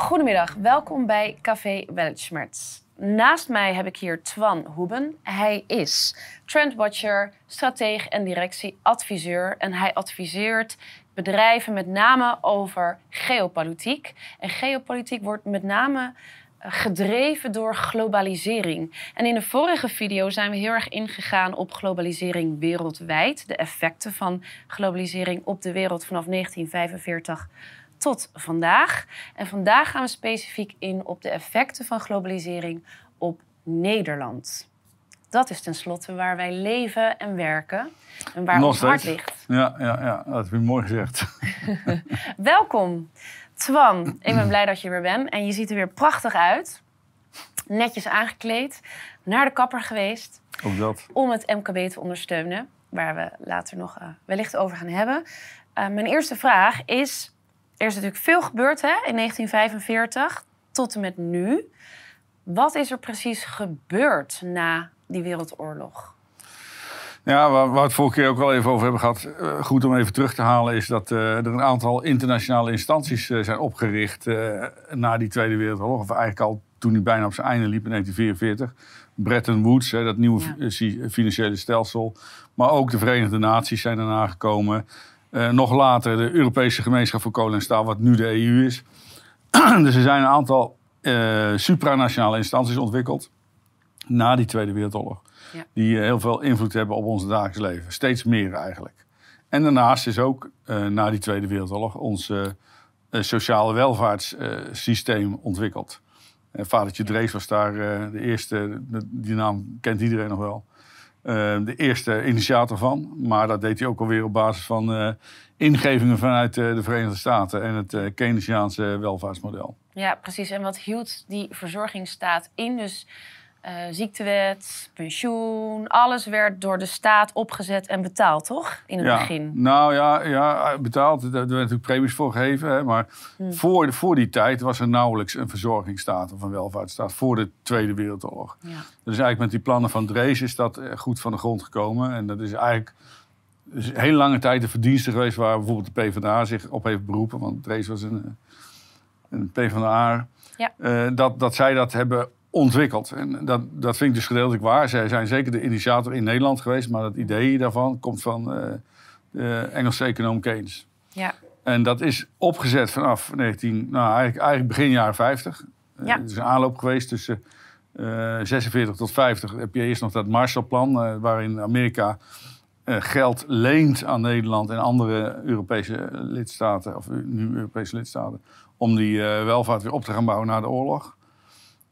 Goedemiddag, welkom bij Café Weltschmerz. Naast mij heb ik hier Twan Hoeben. Hij is trendwatcher, strateeg en directieadviseur. En hij adviseert bedrijven met name over geopolitiek. En geopolitiek wordt met name eh, gedreven door globalisering. En in de vorige video zijn we heel erg ingegaan op globalisering wereldwijd. De effecten van globalisering op de wereld vanaf 1945 tot vandaag. En vandaag gaan we specifiek in op de effecten van globalisering op Nederland. Dat is tenslotte waar wij leven en werken en waar Nog ons hart steeds. ligt. Ja, ja, ja, dat heb je mooi gezegd. Welkom, Twan. Ik ben blij dat je er weer bent. En je ziet er weer prachtig uit. Netjes aangekleed. Naar de kapper geweest. Ook dat. Om het MKB te ondersteunen. Waar we later nog eh, wellicht over gaan hebben. Eh, mijn eerste vraag is... Er is natuurlijk veel gebeurd hè, in 1945 tot en met nu. Wat is er precies gebeurd na die wereldoorlog? Ja, waar, waar we het vorige keer ook wel even over hebben gehad, eh, goed om even terug te halen, is dat eh, er een aantal internationale instanties eh, zijn opgericht na die Tweede Wereldoorlog. Of eigenlijk al toen die bijna op zijn einde liep in 1944. Bretton Woods, hè, dat nieuwe Ja. financiële stelsel. Maar ook de Verenigde Naties zijn daarna gekomen. Eh, nog later de Europese Gemeenschap voor Kolen en Staal, wat nu de EU is. dus er zijn een aantal eh, supranationale instanties ontwikkeld na die Tweede Wereldoorlog. Ja. Die eh, heel veel invloed hebben op ons dagelijks leven. Steeds meer eigenlijk. En daarnaast is ook na die Tweede Wereldoorlog ons sociale welvaartssysteem ontwikkeld. Vadertje Drees was daar de eerste, die naam kent iedereen nog wel. Eh, de eerste initiator van. Maar dat deed hij ook alweer op basis van eh, ingevingen vanuit eh, de Verenigde Staten en het Keynesiaanse welvaartsmodel. Ja, precies. En wat hield die verzorgingsstaat in? Dus eh, ziektewet, pensioen, alles werd door de staat opgezet en betaald, toch? In het ja. begin. Nou ja, ja betaald. Er werden natuurlijk premies voor gegeven. Hè, maar Hmm. voor, voor die tijd was er nauwelijks een verzorgingsstaat of een welvaartsstaat. Voor de Tweede Wereldoorlog. Ja. Dus eigenlijk met die plannen van Drees is dat eh, goed van de grond gekomen. En dat is eigenlijk een hele lange tijd de verdienste geweest waar bijvoorbeeld de PvdA zich op heeft beroepen. Want Drees was een, eh, een PvdA. Ja. Eh, dat, dat zij dat hebben ontwikkeld. En dat, dat vind ik dus gedeeltelijk waar. Zij zijn zeker de initiator in Nederland geweest. Maar dat idee daarvan komt van eh, de Engelse econoom Keynes. Ja. En dat is opgezet vanaf 19, nou, eigenlijk, eigenlijk begin jaren 50. Eh, Ja. Het is een aanloop geweest tussen eh 46 tot 50. heb je eerst nog dat Marshallplan, eh, waarin Amerika eh, geld leent aan Nederland en andere Europese lidstaten, of nu Europese lidstaten, om die eh, welvaart weer op te gaan bouwen na de oorlog.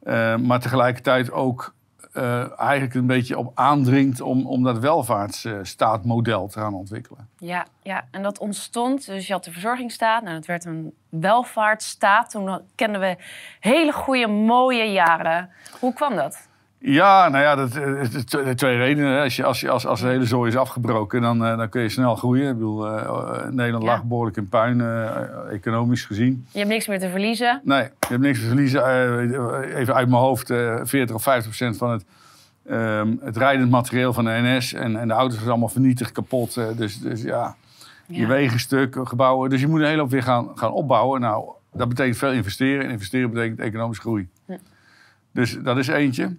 Eh, maar tegelijkertijd ook eh, eigenlijk een beetje op aandringt om, om dat welvaartsstaatmodel te gaan ontwikkelen. Ja, ja, en dat ontstond. Dus je had de verzorgingsstaat. Nou, dat werd een welvaartsstaat. Toen kenden we hele goede, mooie jaren. Hoe kwam dat? Ja, nou ja, dat, eh, het- de twee redenen. Als, je, als, je, als, als de hele zooi is afgebroken, dan, eh, dan kun je snel groeien. Ik bedoel, eh, eh, Nederland Ja. lag behoorlijk in puin, eh, economisch gezien. Je hebt niks meer te verliezen. Nee, je hebt niks te verliezen. Eh, even uit mijn hoofd, eh 40 of 50 procent van het, ehm, het rijdend materieel van de NS en, en de auto's was allemaal vernietigd, kapot. eh, dus, dus ja, je wegen stuk, gebouwen. Dus je moet een hele hoop weer gaan, gaan opbouwen. Nou, dat betekent veel investeren. En investeren betekent economische groei. Dus dat is eentje.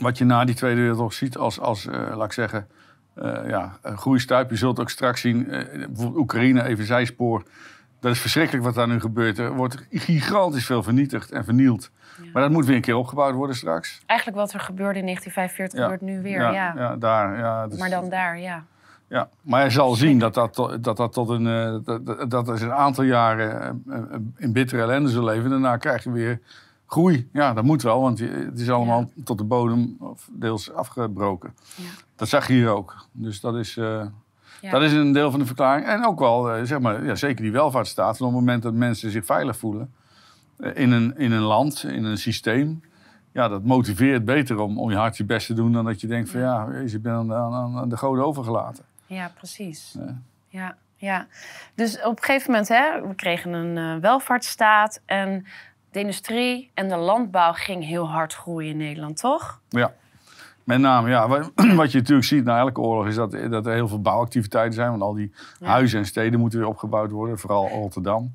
Wat je na die Tweede Wereldoorlog ziet als, als eh, laat ik zeggen, eh, ja, een groeistuip. Je zult ook straks zien, eh, bijvoorbeeld Oekraïne, even zijspoor. Dat is verschrikkelijk wat daar nu gebeurt. Er wordt gigantisch veel vernietigd en vernield. Maar dat moet weer een keer opgebouwd worden straks. Eigenlijk wat er gebeurde in 1945 Ja. gebeurt nu weer. Ja, ja, daar. Ja, dus- Maar dan daar, ja. ja, maar je zal zien dat dat, dat, dat tot een, dat, dat, is een aantal jaren in bittere ellende zullen leven. Daarna krijg je weer groei. Ja, dat moet wel, want het is allemaal tot de bodem of deels afgebroken. Ja. Dat zag je hier ook. Dus dat is, eh, Ja. dat is een deel van de verklaring. En ook wel, eh, zeg maar, ja, zeker die welvaartsstaat. Van op het moment dat mensen zich veilig voelen eh, in, een, in een land, in een systeem. Ja, dat motiveert beter om, om je hart je best te doen dan dat je denkt van ja, je bent aan, de- aan, aan de goden overgelaten. Ja, precies. Ja. Ja. Dus op een gegeven moment, hè, we kregen een welvaartsstaat en de industrie en de landbouw ging heel hard groeien in Nederland, toch? Ja, met name. Ja, wat, je natuurlijk ziet na elke oorlog is dat, dat er heel veel bouwactiviteiten zijn. Want al die Ja. huizen en steden moeten weer opgebouwd worden. Vooral Rotterdam.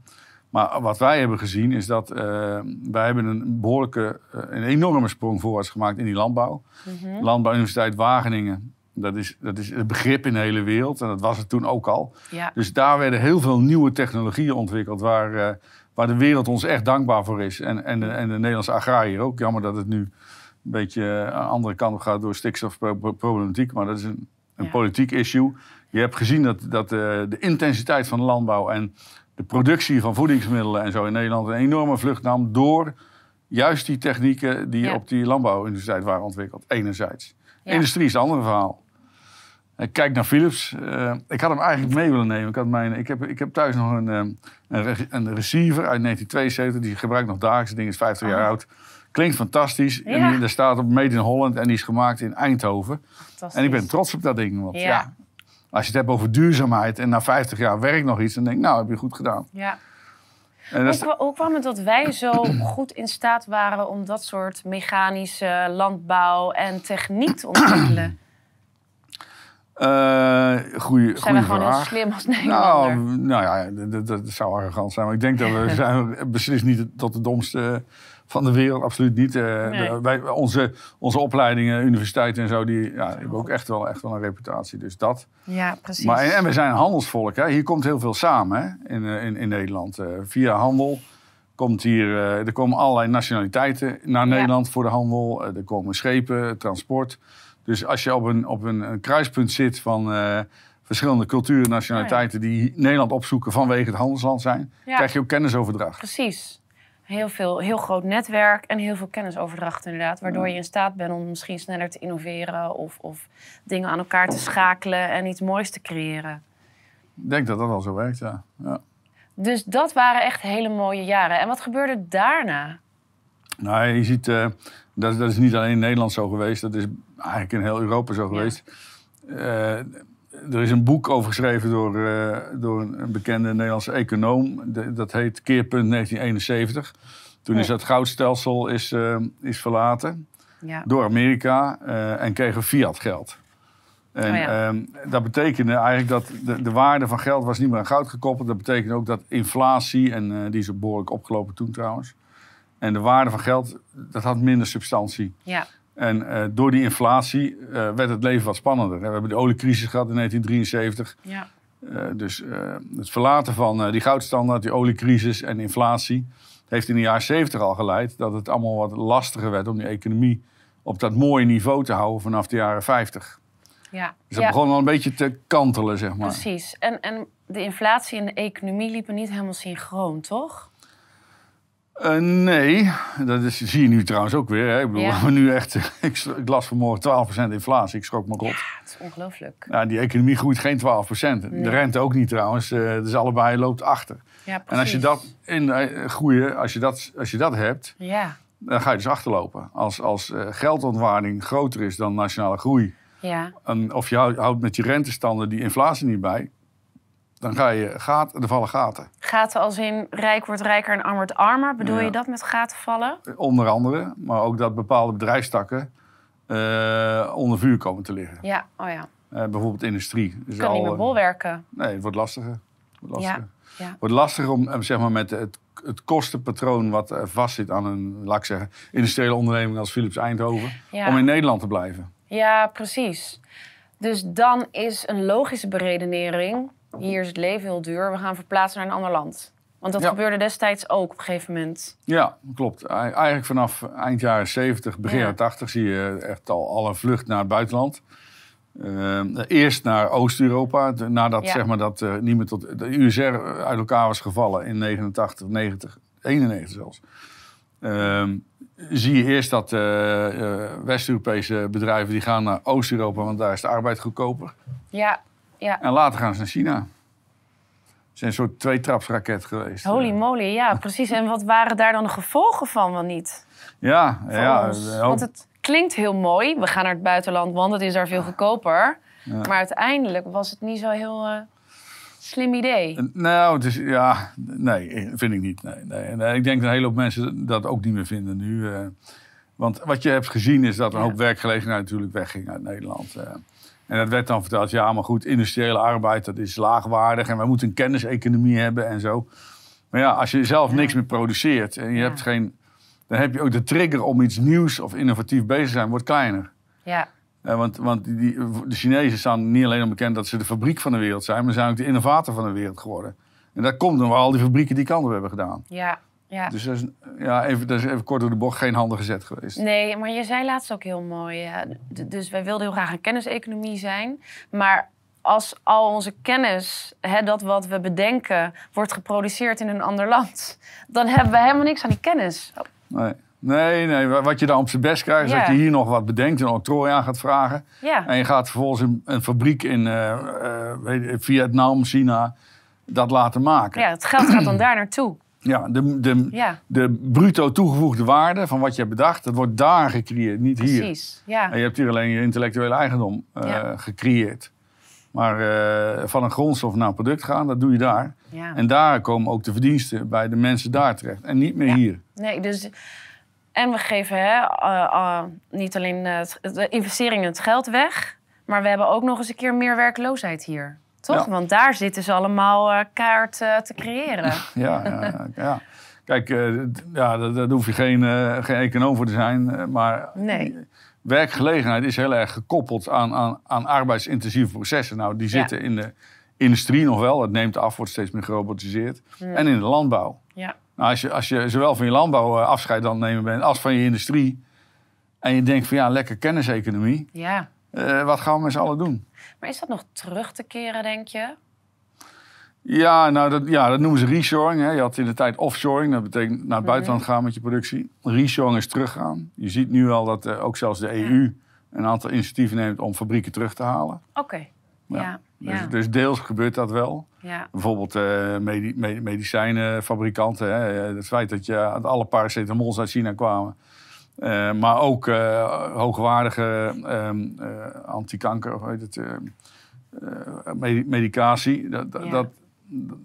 Maar wat wij hebben gezien is dat eh, wij hebben een behoorlijke, eh, een enorme sprong voorwaarts gemaakt in die landbouw. Mhm. Landbouwuniversiteit Wageningen, dat is, dat is het begrip in de hele wereld. En dat was het toen ook al. Ja. Dus daar werden heel veel nieuwe technologieën ontwikkeld waar, eh, waar de wereld ons echt dankbaar voor is. En, en, de, en de Nederlandse agrariër ook. Jammer dat het nu een beetje aan de andere kant op gaat door stikstofproblematiek. Maar dat is een, een Ja. politiek issue. Je hebt gezien dat, dat eh, de intensiteit van de landbouw en de productie van voedingsmiddelen en zo in Nederland een enorme vlucht nam door juist die technieken die Ja. op die landbouwuniversiteit waren ontwikkeld. Enerzijds. Ja. Industrie is het andere verhaal. Eh, Kijk naar Philips. Eh, ik had hem eigenlijk mee willen nemen. Ik, had mijn, ik, heb, ik heb thuis nog een, eh, een, een receiver uit 1972. Die gebruik ik nog dagelijks. Het ding is 50 jaar Oh. oud. Klinkt fantastisch. En die, daar staat op Made in Holland. En die is gemaakt in Eindhoven. En ik ben trots op dat ding. Want Ja. ja. als je het hebt over duurzaamheid en na 50 jaar werkt nog iets, dan denk ik, nou, heb je goed gedaan. Ja. En hoe kwam het dat wij zo goed in staat waren om dat soort mechanische landbouw en techniek te ontwikkelen? Goeie, Zijn we goeie gewoon heel vraag. slim als Nou, Nederlander? nou ja, dat, zou arrogant zijn. Maar ik denk dat we zijn beslist niet tot de domste van de wereld. Absoluut niet. Eh, Nee. de- wij, onze, onze opleidingen, universiteiten en zo, die ja, hebben ook echt wel, echt wel een reputatie. Dus dat. ja, precies. Maar, en we zijn een handelsvolk. Hè. Hier komt heel veel samen hè, in, eh, in, in Nederland. Via handel komt hier, er komen allerlei nationaliteiten naar Ja. Nederland voor de handel. Er komen schepen, transport. Dus als je op een, op een, een kruispunt zit van eh, verschillende culturen en nationaliteiten... die Nederland opzoeken vanwege het handelsland zijn... Ja. krijg je ook kennisoverdracht. Precies. Heel, veel, heel groot netwerk en heel veel kennisoverdracht inderdaad. Waardoor je in staat bent om misschien sneller te innoveren... of, of dingen aan elkaar te schakelen en iets moois te creëren. Ik denk dat dat wel zo werkt, ja. ja. Dus dat waren echt hele mooie jaren. En wat gebeurde daarna? Nou, je ziet, eh, dat, dat is niet alleen in Nederland zo geweest. Dat is eigenlijk in heel Europa zo geweest. Eh, er is een boek over geschreven door, eh, door een, bekende Nederlandse econoom. De- dat heet Keerpunt 1971. Toen is dat goudstelsel is, eh, is verlaten Ja. door Amerika en kregen fiat geld. En Oh ja. ehm, dat betekende eigenlijk dat de, de waarde van geld was niet meer aan goud gekoppeld. Dat betekende ook dat inflatie, en die is behoorlijk opgelopen toen trouwens. En de waarde van geld, dat had minder substantie. Ja. En eh, door die inflatie eh, werd het leven wat spannender. We hebben de oliecrisis gehad in 1973. Ja. Eh, dus het verlaten van die goudstandaard, die oliecrisis en inflatie... heeft in de jaren 70 al geleid dat het allemaal wat lastiger werd... om die economie op dat mooie niveau te houden vanaf de jaren 50. Ja. Dus dat ja. begon al een beetje te kantelen, zeg maar. Precies. En, en de inflatie en de economie liepen niet helemaal synchroon, toch? Eh, nee, dat is, zie je nu trouwens ook weer. Hè. Ik bedoel, Ja. nu echt, ik, ik las vanmorgen 12% inflatie. Ik schrok me rot. Het is ongelooflijk. Nou, die economie groeit geen 12%. De rente ook niet trouwens. Dus allebei loopt achter. Ja. En als je dat in eh, groeien, als je dat, als je dat hebt, Ja. dan ga je dus achterlopen. Als, als geldontwaarding groter is dan nationale groei, Ja. en of je houdt, houdt met je rentestanden die inflatie niet bij, dan ga je gaten, er vallen gaten. Gaten als in rijk wordt rijker en arm wordt armer. Bedoel Ja. je dat met gaten vallen? Onder andere, maar ook dat bepaalde bedrijfstakken eh, onder vuur komen te liggen. Ja, oh ja. Eh, bijvoorbeeld industrie. Dus Kan niet meer eh, bolwerken. Nee, het wordt lastiger. Het wordt lastiger. Ja. Wordt lastiger om zeg maar, met het, het kostenpatroon wat vastzit aan een, laat ik zeggen, industriële onderneming als Philips Eindhoven, om in Nederland te blijven. Ja, precies. Dus dan is een logische beredenering... hier is het leven heel duur, we gaan verplaatsen naar een ander land. Want dat Ja. gebeurde destijds ook op een gegeven moment. Ja, klopt. Eigenlijk vanaf eind jaren 70, begin Ja. jaren 80 zie je echt al, al een vlucht naar het buitenland. Eh, eerst naar Oost-Europa, nadat Ja. zeg maar, dat eh, niet meer tot de USR uit elkaar was gevallen in 89, 90, 91 zelfs. Ehm, zie je eerst dat eh, West-Europese bedrijven die gaan naar Oost-Europa, want daar is de arbeid goedkoper. Ja, ja. En later gaan ze naar China. Het is een soort tweetrapsraket geweest. Holy moly, ja, precies. En wat waren daar dan de gevolgen van wel niet? Ja, ja. ons? eh, Want het klinkt heel mooi. We gaan naar het buitenland, want het is daar veel goedkoper. Ja. Maar uiteindelijk was het niet zo heel eh, slim idee. Nou, het is, ja, nee, vind ik niet. Nee, nee. Eh, ik denk dat een hele hoop mensen dat ook niet meer vinden nu. eh. want wat je hebt gezien is dat een Ja. hoop werkgelegenheid natuurlijk wegging uit Nederland. eh. En dat werd dan verteld, ja, maar goed, industriële arbeid, dat is laagwaardig. En we moeten een kenniseconomie hebben en zo. Maar ja, als je zelf niks meer produceert en je hebt geen... Dan heb je ook de trigger om iets nieuws of innovatief bezig te zijn, wordt kleiner. Ja, Eh, want want die, de Chinezen staan niet alleen onbekend dat ze de fabriek van de wereld zijn, maar zijn ook de innovator van de wereld geworden. En dat komt door al die fabrieken die kanten hebben gedaan. ja, ja. Dus dat is, ja, even, dat is even kort door de bocht geen handige zet geweest. Nee, maar je zei laatst ook heel mooi. ja, dus wij wilden heel graag een kenniseconomie zijn. Maar als al onze kennis, hè, dat wat we bedenken, wordt geproduceerd in een ander land, dan hebben we helemaal niks aan die kennis. Oh, Nee. Nee, nee, wa- wat je dan op zijn best krijgt, is dat je hier nog wat bedenkt, een octrooi aan gaat vragen. Ja, En je gaat vervolgens een, een fabriek in weet je, Vietnam, China, dat laten maken. ja, het geld gaat dan daar naartoe. Ja, de, de, Ja, de bruto toegevoegde waarde van wat je hebt bedacht, dat wordt daar gecreëerd, niet hier. precies. Ja, En je hebt hier alleen je intellectuele eigendom eh, Ja. gecreëerd. Maar eh, van een grondstof naar een product gaan, dat doe je daar. ja. En daar komen ook de verdiensten bij de mensen daar terecht. En niet meer hier. Nee, dus... En we geven hè, eh, niet alleen de investeringen het geld weg... maar we hebben ook nog eens een keer meer werkloosheid hier. Toch? Ja. Want daar zitten ze allemaal eh kaart eh, te creëren. Ja, ja, ja. Kijk, eh, ja, daar, daar hoef je geen, geen econoom voor te zijn. maar Nee. werkgelegenheid is heel erg gekoppeld aan, aan, aan arbeidsintensieve processen. Nou, die Ja. zitten in de industrie nog wel. Het neemt af, wordt steeds meer gerobotiseerd. En in de landbouw. Ja, Nou, als, je, als je zowel van je landbouw afscheid aan het nemen bent als van je industrie. En je denkt van ja, lekker kenniseconomie. ja. Eh, wat gaan we met z'n allen doen? Maar is dat nog terug te keren, denk je? Ja, nou, dat, ja, dat noemen ze reshoring. Hè. Je had in de tijd offshoring. Dat betekent Mhm. naar het buitenland gaan met je productie. Reshoring is teruggaan. Je ziet nu al dat eh, ook zelfs de EU een aantal initiatieven neemt om fabrieken terug te halen. Oké. Ja, ja, Dus, dus deels gebeurt dat wel. ja. Bijvoorbeeld eh, medi- me- medicijnenfabrikanten. Hè. Het feit dat je, alle paracetamols uit China kwamen. Eh, maar ook eh, hoogwaardige ehm, eh, antikanker, of weet het, eh, eh, medi- medicatie. Dat, dat, Ja.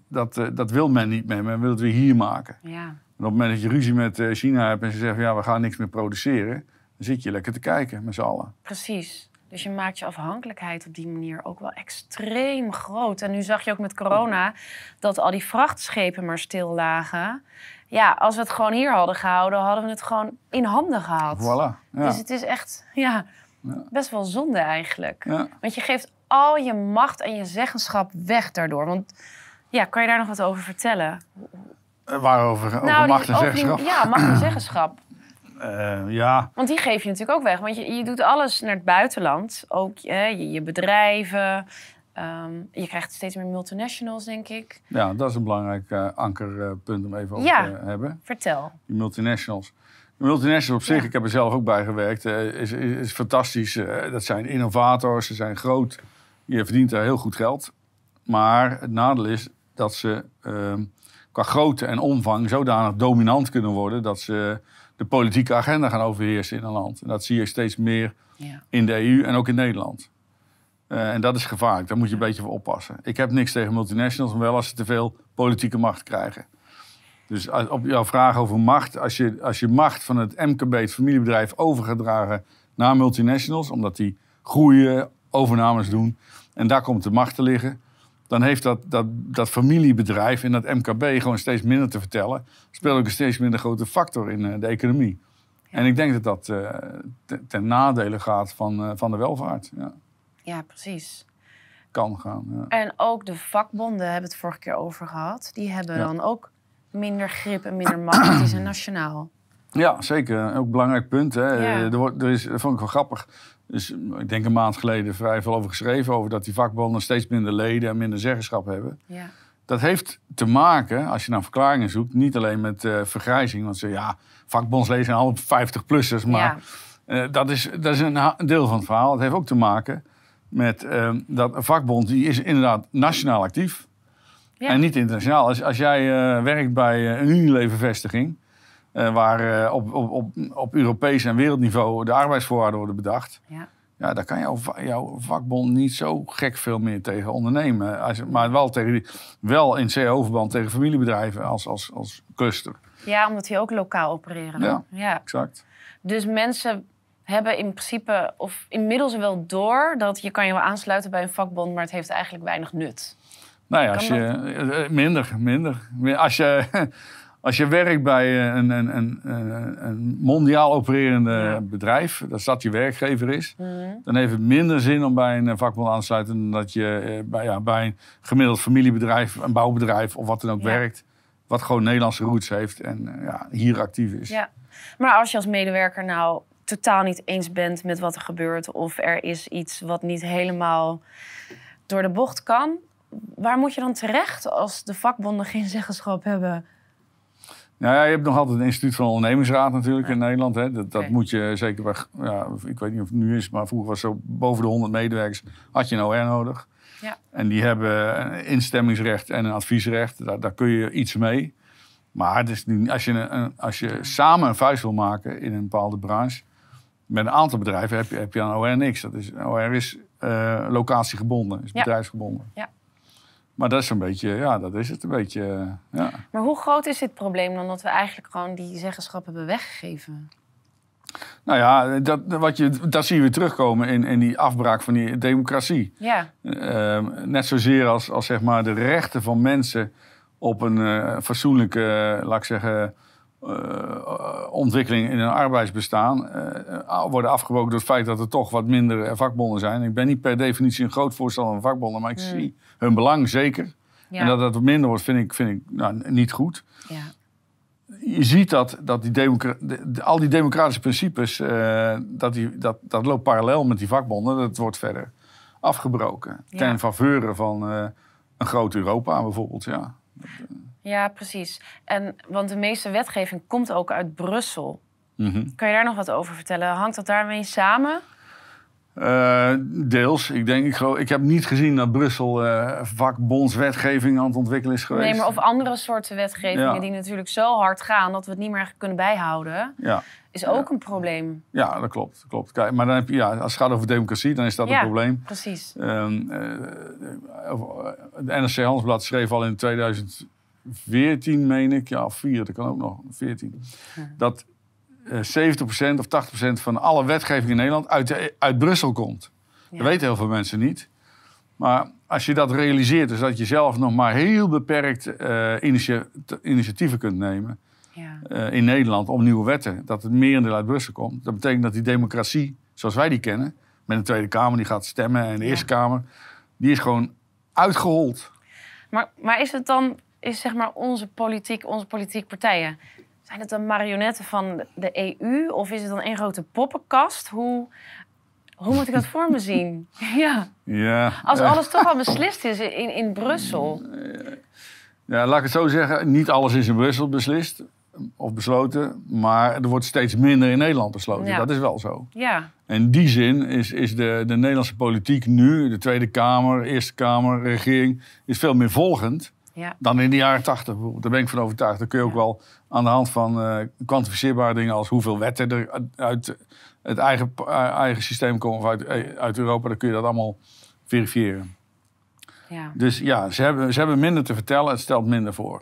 dat, dat, dat wil men niet meer. Men wil het weer hier maken. ja. En op het moment dat je ruzie met China hebt en ze zeggen... ja, we gaan niks meer produceren... dan zit je lekker te kijken met z'n allen. Precies. Dus je maakt je afhankelijkheid op die manier ook wel extreem groot. En nu zag je ook met corona dat al die vrachtschepen maar stil lagen. Ja, als we het gewoon hier hadden gehouden, hadden we het gewoon in handen gehad. Voilà. Ja. Dus het is echt ja, best wel zonde eigenlijk. Ja. Want je geeft al je macht en je zeggenschap weg daardoor. Want ja, kan je daar nog wat over vertellen? Eh, Waarover over Nou, macht en die- zeggenschap? Ja, macht en zeggenschap. Eh, ja, Want die geef je natuurlijk ook weg. Want je, je doet alles naar het buitenland. Ook hè, je, je bedrijven. Ehm, je krijgt steeds meer multinationals, denk ik. ja, dat is een belangrijk eh, ankerpunt om even over Ja. te hebben. Vertel. Die multinationals. De multinationals op zich, Ja. ik heb er zelf ook bij gewerkt, eh, is, is, is fantastisch. Eh, dat zijn innovators, ze zijn groot. Je verdient daar heel goed geld. Maar het nadeel is dat ze ehm, qua grootte en omvang zodanig dominant kunnen worden... dat ze de politieke agenda gaan overheersen in een land. En dat zie je steeds meer Ja. in de EU en ook in Nederland. Eh, en dat is gevaarlijk, daar moet je een beetje voor oppassen. Ik heb niks tegen multinationals, maar wel als ze te veel politieke macht krijgen. Dus als- op jouw vraag over macht, als je, als je macht van het MKB, het familiebedrijf, overgedragen naar multinationals, omdat die groeien, overnames doen, en daar komt de macht te liggen, dan heeft dat, dat, dat familiebedrijf in dat MKB gewoon steeds minder te vertellen. Speelt ook een steeds minder grote factor in eh, de economie. En ik denk dat dat eh, ten, nadele gaat van, van de welvaart. Ja, ja, precies. kan gaan. Ja. En ook de vakbonden hebben het vorige keer over gehad. Die hebben Ja. dan ook minder grip en minder macht. Die zijn nationaal. Ja, zeker. Ook belangrijk punt. Hè. Ja. Er, wordt, er is, dat vond ik wel grappig. Dus, ik denk een maand geleden vrij veel over geschreven. Over dat die vakbonden steeds minder leden en minder zeggenschap hebben. Ja. Dat heeft te maken, als je naar verklaringen zoekt, niet alleen met eh, vergrijzing. Want ze, ja, vakbondsleden zijn al 50-plussers. Maar Ja. eh, dat, is, dat is een deel van het verhaal. Het heeft ook te maken met eh, dat een vakbond, die is inderdaad nationaal actief. Ja. En niet internationaal. Als, als jij eh, werkt bij eh, een Unilever-vestiging... eh, waar op, op, op, op Europees en wereldniveau de arbeidsvoorwaarden worden bedacht... Ja. Ja, daar kan jouw, jouw vakbond niet zo gek veel meer tegen ondernemen. Als, maar wel, tegen die, wel in CO-verband tegen familiebedrijven als, als, als cluster. ja, omdat die ook lokaal opereren. Ja. ja. Exact. Dus mensen hebben in principe, of inmiddels wel door... dat je kan je wel aansluiten bij een vakbond... maar het heeft eigenlijk weinig nut. Nou ja, als Kan je, eh, minder, minder. Als je, als je werkt bij een, een, een, een, een mondiaal opererende Ja. bedrijf, dat dat je werkgever is, Mhm. dan heeft het minder zin om bij een vakbond aan te sluiten dan dat je eh, bij, ja, bij een gemiddeld familiebedrijf, een bouwbedrijf of wat dan ook Ja. werkt. Wat gewoon Nederlandse roots heeft en eh, ja, hier actief is. Ja. Maar als je als medewerker nou totaal niet eens bent met wat er gebeurt... of er is iets wat niet helemaal door de bocht kan... waar moet je dan terecht als de vakbonden geen zeggenschap hebben? Nou ja, je hebt nog altijd een instituut van ondernemingsraad natuurlijk in Nederland. Hè. Dat, dat moet je zeker bij, ja, ik weet niet of het nu is, maar vroeger was zo boven de 100 medewerkers had je een OR nodig. Ja. En die hebben een instemmingsrecht en een adviesrecht. Daar, daar kun je iets mee. Maar het is niet, als, je een- als je samen een vuist wil maken in een bepaalde branche, met een aantal bedrijven heb je, heb je aan OR niks. Dat is, OR is eh, locatiegebonden, is Ja. bedrijfsgebonden. Ja. Maar dat is een beetje, ja, dat is het een beetje, eh, ja. Maar hoe groot is dit probleem dan dat we eigenlijk gewoon die zeggenschap hebben weggegeven? Nou ja, dat, wat je, dat zie je weer terugkomen in, in die afbraak van die democratie. Ja, Ehm, net zozeer als, als zeg maar de rechten van mensen op een eh, fatsoenlijke, laat ik zeggen, eh, ontwikkeling in een arbeidsbestaan eh, worden afgebroken door het feit dat er toch wat minder eh, vakbonden zijn. Ik ben niet per definitie een groot voorstander van vakbonden, maar ik zie hun belang zeker. ja, En dat dat wat minder wordt, vind ik, vind ik nou, niet goed ja. je ziet dat, dat die democra- de- de- al die democratische principes, dat, die, dat, dat loopt parallel met die vakbonden. Dat wordt verder afgebroken. Ja. Ten faveur van een groot Europa bijvoorbeeld. Ja. Ja, precies. En, want de meeste wetgeving komt ook uit Brussel. Mhm. Kan je daar nog wat over vertellen? Hangt dat daarmee samen? Eh, deels. Ik, denk, ik, geloof, ik heb niet gezien dat Brussel eh vakbondswetgeving aan het ontwikkelen is geweest. Nee, maar of andere soorten wetgevingen Ja. die natuurlijk zo hard gaan dat we het niet meer kunnen bijhouden, ja. is ook een probleem. ja, dat klopt. dat klopt. Kijk, maar dan heb je, ja, als het gaat over democratie, dan is dat een probleem. Precies. Eh, over- de NRC Handelsblad schreef al in 2014, meen ik, ja, of 4, dat kan ook nog, 14, dat eh 70% of 80% van alle wetgeving in Nederland uit, de- uit Brussel komt. Ja. Dat weten heel veel mensen niet. Maar als je dat realiseert, dus dat je zelf nog maar heel beperkt eh, initia- initiatieven kunt nemen Ja. eh, in Nederland om nieuwe wetten, dat het merendeel uit Brussel komt. Dat betekent dat die democratie, zoals wij die kennen, met een Tweede Kamer die gaat stemmen en de Ja. Eerste Kamer, die is gewoon uitgehold. Maar, maar is het dan, is zeg maar onze politiek, onze politieke partijen, zijn het dan marionetten van de EU of is het dan één grote poppenkast? Hoe, hoe moet ik dat voor me zien? Ja, Ja, als alles toch al beslist is in, in Brussel. ja, laat ik het zo zeggen, niet alles is in Brussel beslist of besloten, maar er wordt steeds minder in Nederland besloten. Ja. Dat is wel zo. Ja, In die zin is, is de, de Nederlandse politiek nu, de Tweede Kamer, Eerste Kamer, regering, is veel meer volgend ja, dan in de jaren tachtig bijvoorbeeld. Daar ben ik van overtuigd. Dan kun je ook Ja. wel aan de hand van eh, kwantificeerbare dingen als hoeveel wetten er uit- uit het eigen, eh, eigen systeem komen of uit, eh, uit Europa, dan kun je dat allemaal verifiëren. ja. Dus ja, ze hebben, ze hebben minder te vertellen, het stelt minder voor.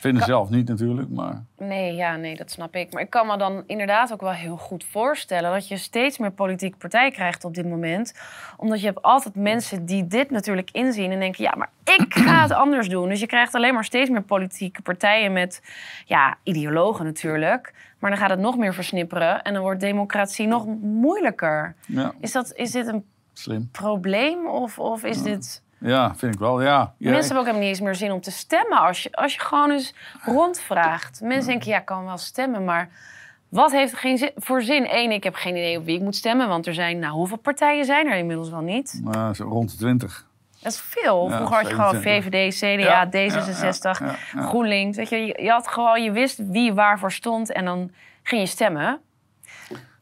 Vinden Kan- zelf niet natuurlijk, maar Nee, ja, nee, dat snap ik. Maar ik kan me dan inderdaad ook wel heel goed voorstellen dat je steeds meer politieke partij krijgt op dit moment. Omdat je hebt altijd mensen die dit natuurlijk inzien en denken: ja, maar ik ga het anders doen. Dus je krijgt alleen maar steeds meer politieke partijen met, ja, ideologen natuurlijk. Maar dan gaat het nog meer versnipperen en dan wordt democratie nog moeilijker. ja, Is, dat, is dit een slim. probleem of, of is dit. Ja, vind ik wel, ja. ja. Mensen hebben ook helemaal niet eens meer zin om te stemmen. Als je, als je gewoon eens rondvraagt. Mensen denken, ja, ik kan wel stemmen, maar wat heeft er geen zin, voor zin? Eén, ik heb geen idee op wie ik moet stemmen, want er zijn, nou, hoeveel partijen zijn er inmiddels wel niet? Zo rond de twintig. Dat is veel. Ja, Vroeger had je gewoon 27. VVD, CDA, Ja, D66, ja, ja, ja. GroenLinks. Weet je, je, je had gewoon, je wist wie waarvoor stond en dan ging je stemmen.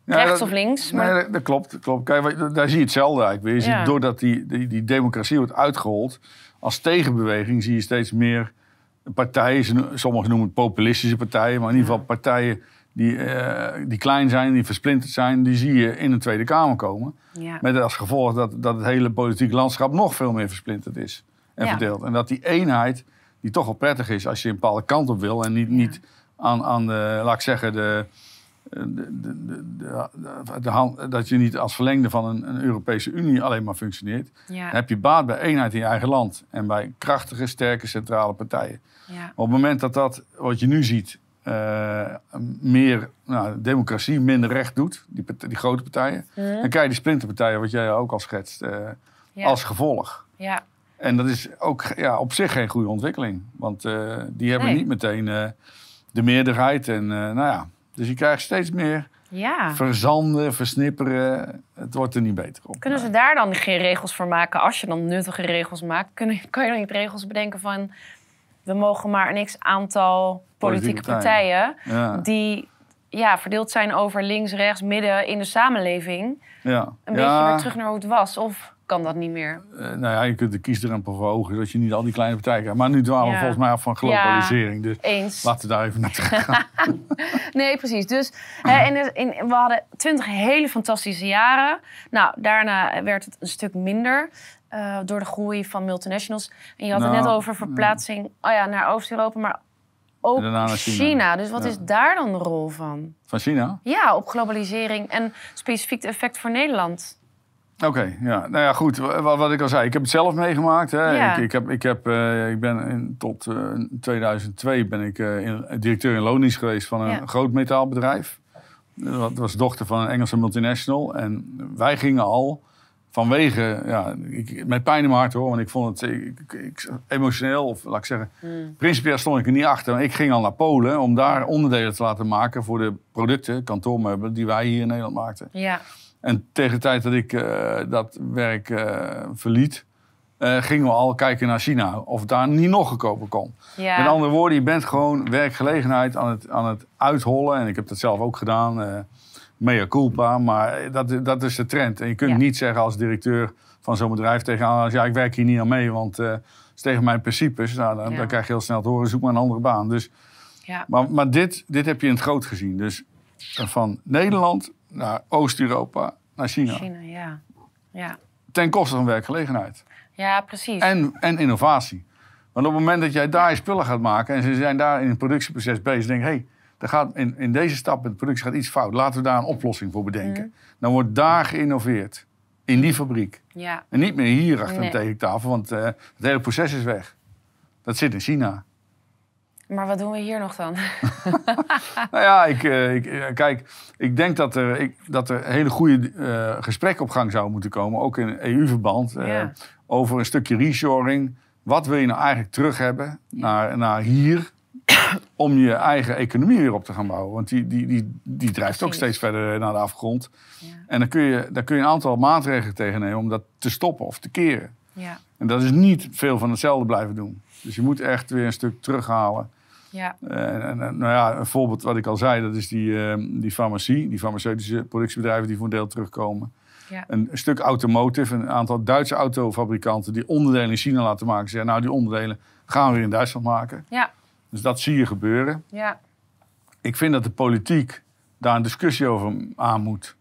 Ja, Rechts of links. Nee, Maar, dat, dat klopt. dat klopt. Kijk, daar zie je hetzelfde eigenlijk weer. Je Ja. ziet doordat die, die, die democratie wordt uitgehold, als tegenbeweging zie je steeds meer partijen, sommigen noemen het populistische partijen, maar in ieder geval partijen die, eh, die klein zijn, die versplinterd zijn, die zie je in de Tweede Kamer komen. ja. Met als gevolg dat, dat het hele politieke landschap nog veel meer versplinterd is en Ja. verdeeld. En dat die eenheid, die toch wel prettig is als je een bepaalde kant op wil en niet, niet aan, aan de, laat ik zeggen, de, de, de, de, de, de hand- dat je niet als verlengde van een, een Europese Unie alleen maar functioneert. Ja, Dan heb je baat bij eenheid in je eigen land en bij krachtige, sterke centrale partijen. ja, Op het moment dat dat, wat je nu ziet, eh, meer nou, democratie, minder recht doet, die, die grote partijen, Hm? dan krijg je die splinterpartijen, wat jij ook al schetst, eh, ja, als gevolg. ja, En dat is ook ja, op zich geen goede ontwikkeling. Want eh, die hebben Nee. niet meteen de meerderheid. En, nou ja, dus je krijgt steeds meer ja. verzanden, versnipperen. Het wordt er niet beter op. Kunnen ze daar dan geen regels voor maken? Als je dan nuttige regels maakt, kun, kan je dan niet regels bedenken van... we mogen maar een x-aantal politieke Politieke partijen. Ja, die ja, verdeeld zijn over links, rechts, midden in de samenleving... ja. een beetje weer terug naar hoe het was? Of kan dat niet meer? eh, nou ja, je kunt de kiesdrempel verhogen, zodat je niet al die kleine partijen krijgt. Maar nu dwalen we volgens mij af van globalisering. Dus Eens. laten we daar even naar terug. Nee, precies. Dus hè, in in, we hadden twintig hele fantastische jaren. Nou, daarna werd het een stuk minder eh, door de groei van multinationals. En je had het Nou, net over verplaatsing oh ja, naar Oost-Europa, maar ook China. China. Dus wat Ja. is daar dan de rol van? Van China? Ja, op globalisering en specifiek het effect voor Nederland. Oké, ja. Nou ja, goed. Wat, wat ik al zei, ik heb het zelf meegemaakt. Hè. Ja. Ik, ik, heb, ik, heb, eh, ik ben in, tot eh, 2002 ben ik eh, in- directeur in loondienst geweest van een Ja. groot metaalbedrijf. Dat was dochter van een Engelse multinational. En wij gingen al vanwege, ja, ik, met pijn in mijn hart hoor, want ik vond het ik, ik- emotioneel, of laat ik zeggen, principieel stond ik er niet achter. Maar ik ging al naar Polen om daar onderdelen te laten maken voor de producten, kantoormeubelen, die wij hier in Nederland maakten. Ja, En tegen de tijd dat ik eh, dat werk eh, verliet, eh, gingen we al kijken naar China. Of daar niet nog goedkoper kon. ja. Met andere woorden, je bent gewoon werkgelegenheid aan het, aan het uithollen. En ik heb dat zelf ook gedaan. mea culpa. Maar dat, dat is de trend. En je kunt Ja. niet zeggen als directeur van zo'n bedrijf tegenaan... ja, ik werk hier niet aan mee, want het is tegen mijn principes. Nou, dan, Ja. dan krijg je heel snel te horen, zoek maar een andere baan. Dus, ja. maar maar dit, dit heb je in het groot gezien. Dus van Nederland naar Oost-Europa naar China. China, ja. Ja, Ten koste van werkgelegenheid. ja precies. En, en innovatie. Want op het moment dat jij daar je spullen gaat maken... en ze zijn daar in het productieproces bezig... denk hé, hey, er gaat in, in deze stap in de productie gaat iets fout. Laten we daar een oplossing voor bedenken. Mhm. Dan wordt daar geïnnoveerd. In die fabriek. Ja, En niet meer hier achter Nee. een tekentafel... want eh, het hele proces is weg. Dat zit in China. Maar wat doen we hier nog dan? Nou ja, ik, eh, ik, eh, kijk, ik denk dat er, ik, dat er hele goede eh, gesprekken op gang zouden moeten komen, ook in EU-verband, over een stukje reshoring. Wat wil je nou eigenlijk terug hebben naar, naar hier, om je eigen economie weer op te gaan bouwen? Want die, die, die, die drijft ook steeds verder naar de afgrond. Ja. En dan kun, je, daar kun je een aantal maatregelen tegen nemen om dat te stoppen of te keren. Ja, En dat is niet veel van hetzelfde blijven doen. Dus je moet echt weer een stuk terughalen. Ja, En, en, en, nou ja, een voorbeeld wat ik al zei, dat is die, eh, die farmacie, die farmaceutische productiebedrijven die voor een deel terugkomen. Ja. Een stuk automotive, een aantal Duitse autofabrikanten die onderdelen in China laten maken. Zeggen, nou die onderdelen gaan we weer in Duitsland maken. ja, Dus dat zie je gebeuren. ja. Ik vind dat de politiek daar een discussie over aan moet.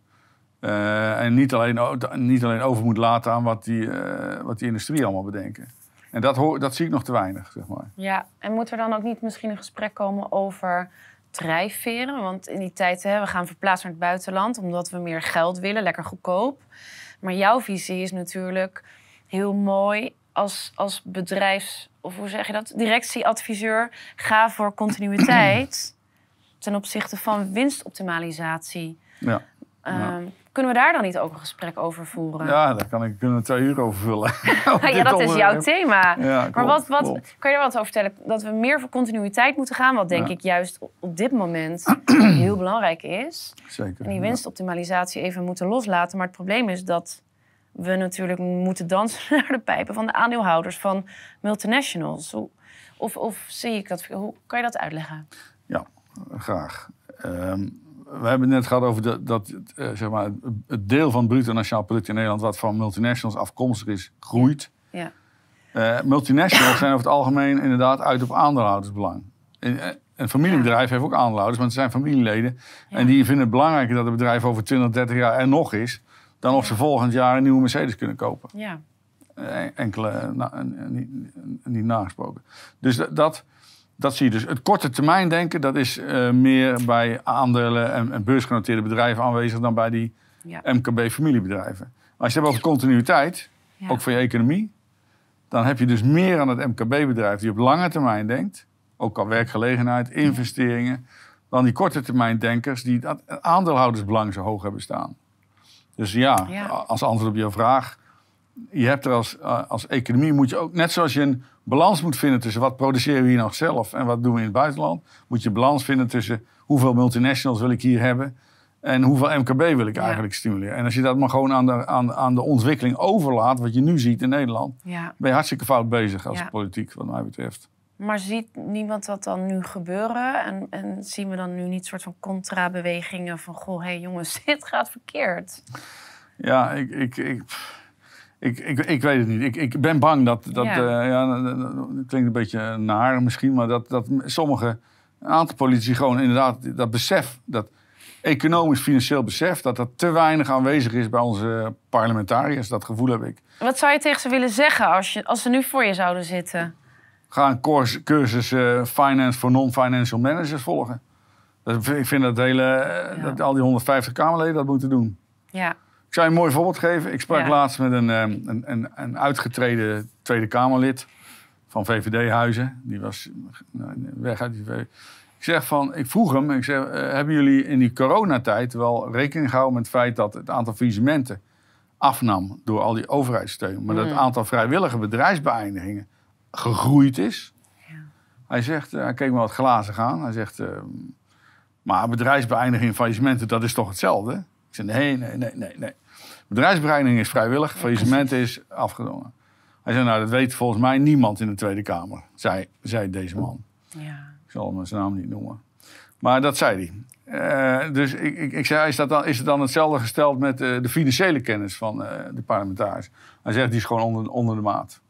Eh, en niet alleen, niet alleen over moet laten aan wat die, eh, wat die industrie allemaal bedenken. En dat, hoor, dat zie ik nog te weinig, zeg maar. Ja, en moet er dan ook niet misschien een gesprek komen over drijfveren? Want in die tijd, hè, we gaan verplaatsen naar het buitenland omdat we meer geld willen, lekker goedkoop. Maar jouw visie is natuurlijk heel mooi als, als bedrijfs, of hoe zeg je dat, directieadviseur. Ga voor continuïteit ten opzichte van winstoptimalisatie. Ja. Ehm, Kunnen we daar dan niet ook een gesprek over voeren? Ja, daar kan ik, kunnen we twee uur over vullen. Ja, dat is jouw thema. Ja, maar wat, wat, klopt. kan je er wat over vertellen? Dat we meer voor continuïteit moeten gaan, wat denk Ja. ik juist op, dit moment heel belangrijk is. Zeker. En die winstoptimalisatie even moeten loslaten. Maar het probleem is dat we natuurlijk moeten dansen naar de pijpen van de aandeelhouders van multinationals. Hoe, of, of zie ik dat? Hoe kan je dat uitleggen? Ja, graag. Ehm, we hebben het net gehad over de, dat eh, zeg maar, het- deel van het bruto nationaal product in Nederland... wat van multinationals afkomstig is, groeit. Ja, Eh, multinationals zijn over het algemeen inderdaad uit op aandeelhoudersbelang. Een, eh, een familiebedrijf heeft ook aandeelhouders, maar het zijn familieleden. Ja. En die vinden het belangrijker dat het bedrijf over 20, 30 jaar er nog is... dan of ze volgend jaar een nieuwe Mercedes kunnen kopen. ja, enkele na- eh, niet, niet nagesproken. Dus dat, dat, Dat zie je dus. Het korte termijn denken, dat is eh, meer bij aandelen en, en beursgenoteerde bedrijven aanwezig dan bij die Ja. MKB-familiebedrijven. Als je het hebt over continuïteit, Ja. ook van je economie, dan heb je dus meer aan het MKB-bedrijf die op lange termijn denkt, ook al werkgelegenheid, investeringen, dan die korte termijn denkers die a- aandeelhoudersbelang zo hoog hebben staan. Dus ja, Ja. als antwoord op jouw vraag, je hebt er als, als economie moet je ook, net zoals je een balans moet vinden tussen wat produceren we hier nog zelf en wat doen we in het buitenland, moet je balans vinden tussen hoeveel multinationals wil ik hier hebben en hoeveel MKB wil ik Ja. eigenlijk stimuleren. En als je dat maar gewoon aan de, aan, aan de ontwikkeling overlaat, wat je nu ziet in Nederland, Ja. ben je hartstikke fout bezig als Ja. politiek, wat mij betreft. Maar ziet niemand dat dan nu gebeuren? En, en zien we dan nu niet soort van contra-bewegingen van... goh, hé hey jongens, dit gaat verkeerd. Ja, ik, ik, ik, ik, ik, ik weet het niet. Ik, ik ben bang dat, dat Ja. ja. ja, dat- klinkt een beetje naar misschien, maar dat, dat sommige, een aantal politici gewoon inderdaad dat besef, dat economisch, financieel besef, dat dat te weinig aanwezig is bij onze parlementariërs. Dat gevoel heb ik. Wat zou je tegen ze willen zeggen als, je, als ze nu voor je zouden zitten? Ga een cursus eh, Finance voor Non-Financial Managers volgen. Dat, ik vind dat, hele, eh, Ja. dat al die 150 Kamerleden dat moeten doen. Ja, zou je een mooi voorbeeld geven. Ik sprak Ja. laatst met een, ehm, een, een, een uitgetreden Tweede Kamerlid van VVD-huizen. Die was nou, weg uit die VVD. Ik zeg van, ik vroeg hem, ik zeg, eh, hebben jullie in die coronatijd wel rekening gehouden met het feit dat het aantal faillissementen afnam door al die overheidssteun, maar dat het Mm. aantal vrijwillige bedrijfsbeëindigingen gegroeid is? Ja. Hij zegt, eh, hij keek me wat glazen aan. Hij zegt, ehm, maar bedrijfsbeëindiging en faillissementen, dat is toch hetzelfde? Ik zeg, nee, nee, nee, nee, nee. Bedrijfsbeëindiging is vrijwillig, faillissement is afgedwongen. Hij zei, nou, dat weet volgens mij niemand in de Tweede Kamer, zei, zei deze man. ja. Ik zal hem zijn naam niet noemen. Maar dat zei hij. Eh, dus ik, ik, ik zei, is, dat dan, is het dan hetzelfde gesteld met eh, de financiële kennis van eh, de parlementariërs? Hij zegt, die is gewoon onder, onder de maat.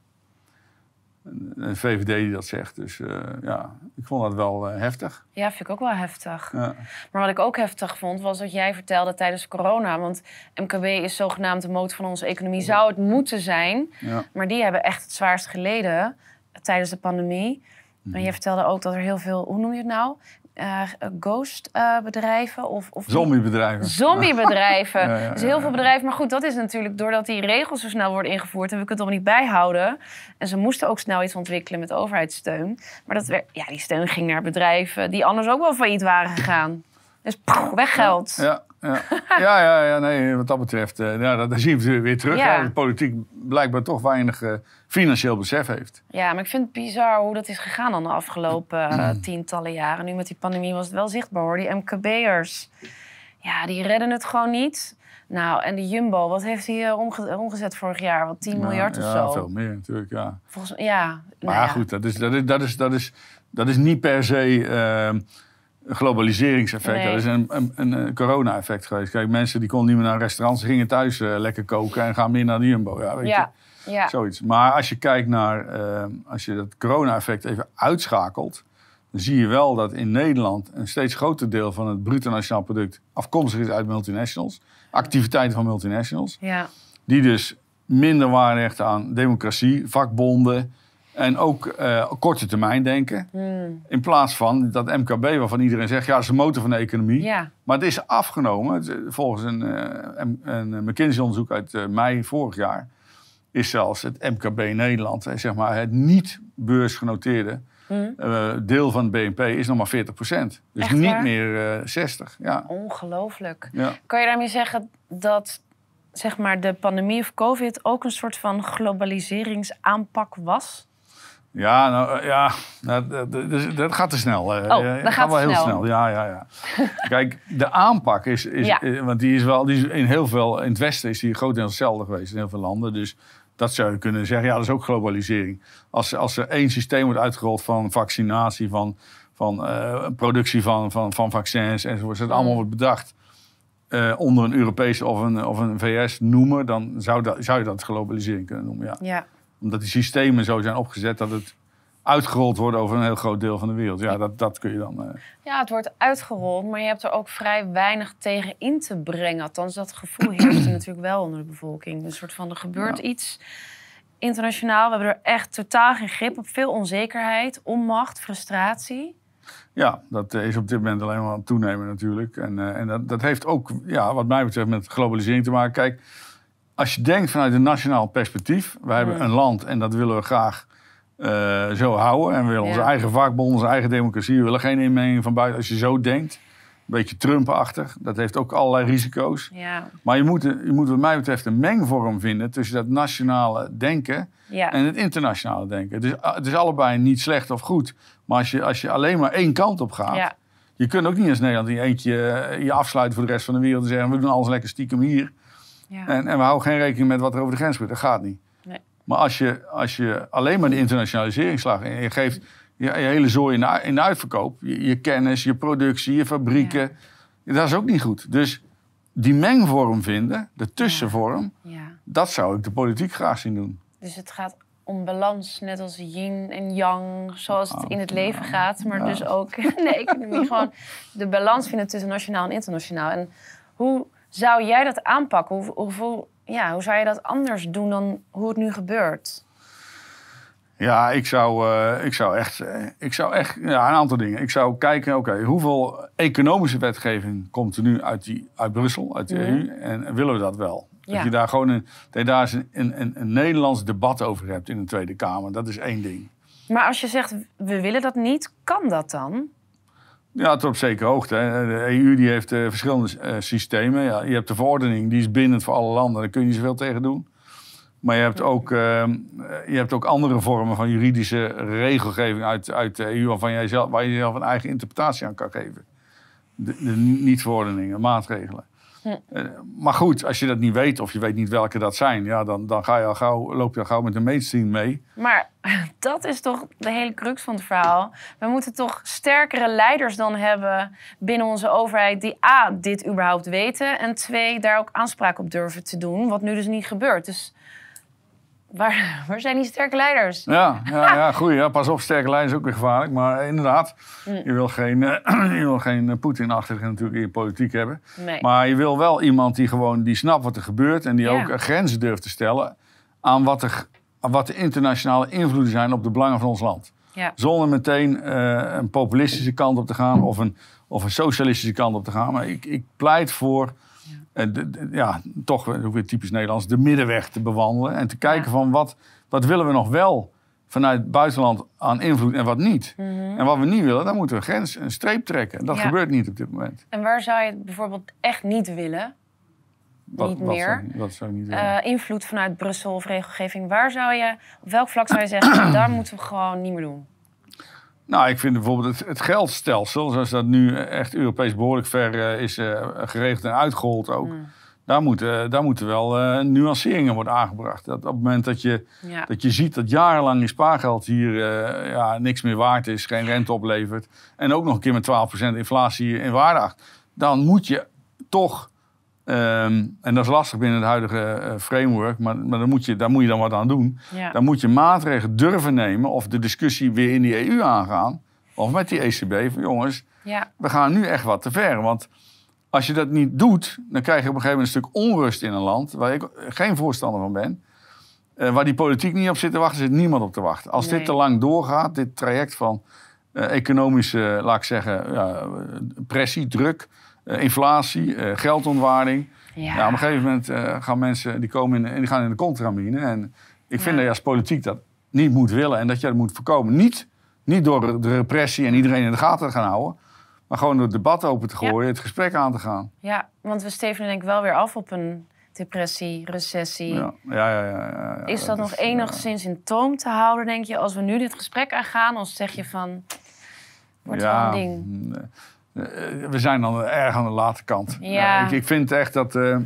Een, VVD die dat zegt. Dus eh, ja, ik vond dat wel eh, heftig. ja, vind ik ook wel heftig. Ja. Maar wat ik ook heftig vond, was wat jij vertelde tijdens corona. Want MKB is zogenaamd de motor van onze economie. Zou het moeten zijn. Ja. Maar die hebben echt het zwaarst geleden tijdens de pandemie. Mhm. En je vertelde ook dat er heel veel, hoe noem je het nou? Eh ghost eh, bedrijven of, of Zombiebedrijven. zombiebedrijven. Ja, ja, dus heel veel bedrijven. Maar goed, dat is natuurlijk doordat die regels zo snel worden ingevoerd... en we kunnen het allemaal niet bijhouden. En ze moesten ook snel iets ontwikkelen met overheidssteun. Maar dat werd, ja, die steun ging naar bedrijven die anders ook wel failliet waren gegaan. Dus pff, weg geld. Ja, ja. ja, ja, ja, nee, wat dat betreft, eh, ja, dat, daar zien we weer terug. Ja. hè, de politiek blijkbaar toch weinig eh, financieel besef heeft. Ja, maar ik vind het bizar hoe dat is gegaan dan de afgelopen eh, tientallen jaren. Nu met die pandemie was het wel zichtbaar hoor. Die MKB'ers, ja, die redden het gewoon niet. Nou, en de Jumbo, wat heeft hij eh, omge- omgezet vorig jaar? Wat 10 miljard ja, of ja, zo? veel meer natuurlijk, ja. Volgens ja. Maar nou ja, ja. goed, dat is, dat, is, dat, is, dat, is, dat is niet per se eh, een globaliseringseffect. Nee. Dat is een, een, een, een corona-effect geweest. Kijk, mensen die konden niet meer naar restaurants, ze gingen thuis eh, lekker koken en gaan meer naar de Jumbo. Ja, weet Ja, je, ja. zoiets. Maar als je kijkt naar, eh, als je dat corona-effect even uitschakelt, dan zie je wel dat in Nederland een steeds groter deel van het bruto nationaal product afkomstig is uit multinationals. Activiteiten van multinationals. ja. Die dus minder waarde hechten aan democratie, vakbonden en ook eh, korte termijn denken. Hmm. In plaats van dat MKB waarvan iedereen zegt, ja, dat is de motor van de economie. ja. Maar het is afgenomen. Is, Volgens een, eh, een McKinsey-onderzoek uit eh, mei vorig jaar is zelfs het MKB Nederland, eh, zeg maar het niet beursgenoteerde Hmm. eh, deel van het BNP is nog maar 40 Dus Echt niet waar? meer eh 60. Ja. Ongelooflijk. Ja. Kan je daarmee zeggen dat zeg maar, de pandemie of COVID ook een soort van globaliseringsaanpak was? Ja, nou, ja nou, dat, dat- dat gaat te snel. Oh, dat gaat wel te heel snel. Ja, ja, ja. Kijk, de aanpak is, is Ja. eh, want die is wel, die is in heel veel, in het Westen is die grotendeels hetzelfde geweest in heel veel landen. Dus dat zou je kunnen zeggen, ja, dat is ook globalisering. Als, als er één systeem wordt uitgerold van vaccinatie, van, van eh, productie van, van, van vaccins enzovoort, als het allemaal wordt bedacht eh, onder een Europese of een, of een VS noemer, dan zou, dat, zou je dat globalisering kunnen noemen, ja Ja. Omdat die systemen zo zijn opgezet dat het uitgerold wordt over een heel groot deel van de wereld. Ja, dat, dat kun je dan. eh, ja, het wordt uitgerold, maar je hebt er ook vrij weinig tegen in te brengen. Althans, dat gevoel heerst er natuurlijk wel onder de bevolking. Een soort van, er gebeurt Ja. iets internationaal. We hebben er echt totaal geen grip op. Veel onzekerheid, onmacht, frustratie. Ja, dat is op dit moment alleen maar aan het toenemen natuurlijk. En, uh, en dat, dat heeft ook, ja, wat mij betreft, met globalisering te maken. Kijk, als je denkt vanuit een nationaal perspectief. Wij hebben een land en dat willen we graag uh, zo houden. En we willen onze eigen vakbond, onze eigen democratie. We willen geen inmenging van buiten. Als je zo denkt, een beetje Trump-achtig. Dat heeft ook allerlei risico's. Ja. Maar je moet, je moet wat mij betreft een mengvorm vinden tussen dat nationale denken Ja. en het internationale denken. Dus het is allebei niet slecht of goed. Maar als je, als je alleen maar één kant op gaat. Ja. Je kunt ook niet als Nederland in je eentje eh, je afsluiten voor de rest van de wereld. En zeggen we doen alles lekker stiekem hier. Ja. En, en we houden geen rekening met wat er over de grens gebeurt. Dat gaat niet. Nee. Maar als je, als je alleen maar de internationalisering slaagt en je geeft je, je hele zooi in de, in de uitverkoop, je, je kennis, je productie, je fabrieken, dat is ook niet goed. Dus die mengvorm vinden, de tussenvorm, ja. dat zou ik de politiek graag zien doen. Dus het gaat om balans, net als yin en yang, zoals het in het leven gaat. Maar Ja. dus ook in de economie. Gewoon de balans vinden tussen nationaal en internationaal. En hoe zou jij dat aanpakken? Hoe, ja, hoe zou je dat anders doen dan hoe het nu gebeurt? Ja, ik zou, eh, ik zou echt, eh, ik zou echt ja, een aantal dingen. Ik zou kijken, oké, hoeveel economische wetgeving komt er nu uit, die, uit Brussel, uit de Mhm. EU? En willen we dat wel? Ja. Dat je daar gewoon een, dat je daar eens een, een, een Nederlands debat over hebt in de Tweede Kamer. Dat is één ding. Maar als je zegt, we willen dat niet, kan dat dan? Ja, tot op zekere hoogte. Hè. De EU die heeft eh, verschillende eh, systemen. Ja, je hebt de verordening, die is bindend voor alle landen. Daar kun je niet zoveel tegen doen. Maar je hebt ook, eh, je hebt ook andere vormen van juridische regelgeving uit, uit de EU... Waarvan jij zelf, waar je zelf een eigen interpretatie aan kan geven. De, de niet-verordeningen, maatregelen. Eh, maar goed, als je dat niet weet of je weet niet welke dat zijn... Ja, dan, dan ga je al gauw, loop je al gauw met de mainstream mee. Maar dat is toch de hele crux van het verhaal. We moeten toch sterkere leiders dan hebben binnen onze overheid... die A, dit überhaupt weten... en twee, daar ook aanspraak op durven te doen. Wat nu dus niet gebeurt. Dus waar, waar zijn die sterke leiders? Ja, ja, ja goed. Ja, pas op, sterke lijn is ook weer gevaarlijk. Maar inderdaad, je wil geen, eh, je wil geen eh, Poetin-achtige natuurlijk in je politiek hebben. Nee. Maar je wil wel iemand die gewoon die snapt wat er gebeurt... en die Ja. ook eh, grenzen durft te stellen... aan wat, er, aan wat de internationale invloeden zijn op de belangen van ons land. Ja. Zonder meteen een populistische kant op te gaan... of een, of een socialistische kant op te gaan. Maar ik, ik pleit voor... eh, ja, toch weer typisch Nederlands, de middenweg te bewandelen. En te kijken van wat, wat willen we nog wel vanuit het buitenland aan invloed en wat niet. En wat we niet willen, dan moeten we grens, een streep trekken. Dat Mhm. Ja. gebeurt niet op dit moment. En waar zou je het bijvoorbeeld echt niet willen? Wat, Niet wat meer. Zou, wat zou ik niet willen? Eh, invloed vanuit Brussel of regelgeving. Waar zou je, op welk vlak zou je zeggen... daar moeten we gewoon niet meer doen? Nou, ik vind bijvoorbeeld het, het geldstelsel, zoals dat nu echt Europees behoorlijk ver eh, is eh, geregeld en uitgehold ook. Mm. Daar, moeten, daar moeten wel eh, nuanceringen worden aangebracht. Dat op het moment dat je, Ja. dat je ziet dat jarenlang je spaargeld hier eh, ja, niks meer waard is, geen rente oplevert. En ook nog een keer met 12% inflatie in waarde acht. Dan moet je toch, ehm, en dat is lastig binnen het huidige eh, framework, maar, maar dan moet je, daar moet je dan wat aan doen. Ja. Dan moet je maatregelen durven nemen of de discussie weer in die EU aangaan. Of met die ECB van jongens, ja. we gaan nu echt wat te ver. Want als je dat niet doet, dan krijg je op een gegeven moment een stuk onrust in een land... waar ik geen voorstander van ben. Eh, waar die politiek niet op zit te wachten, zit niemand op te wachten. Als Nee. dit te lang doorgaat, dit traject van eh, economische, laat ik zeggen, ja, pressie, druk... eh, inflatie, eh, geldontwaarding. Ja. Ja. op een gegeven moment eh, gaan mensen die komen in, en die gaan in de contramine. En ik vind Ja. dat je als politiek dat niet moet willen en dat je dat moet voorkomen. Niet, niet door de repressie en iedereen in de gaten te gaan houden, maar gewoon door het debat open te Ja. gooien, het gesprek aan te gaan. Ja, want we stevenen denk ik wel weer af op een depressie, recessie. Ja, ja, ja. ja. Is dat nog is, enigszins in toom te houden, denk je, als we nu dit gesprek aangaan? Of zeg je van, wordt wel een ding? mm, we zijn dan erg aan de late kant. Ja. ik, ik vind echt dat. eh,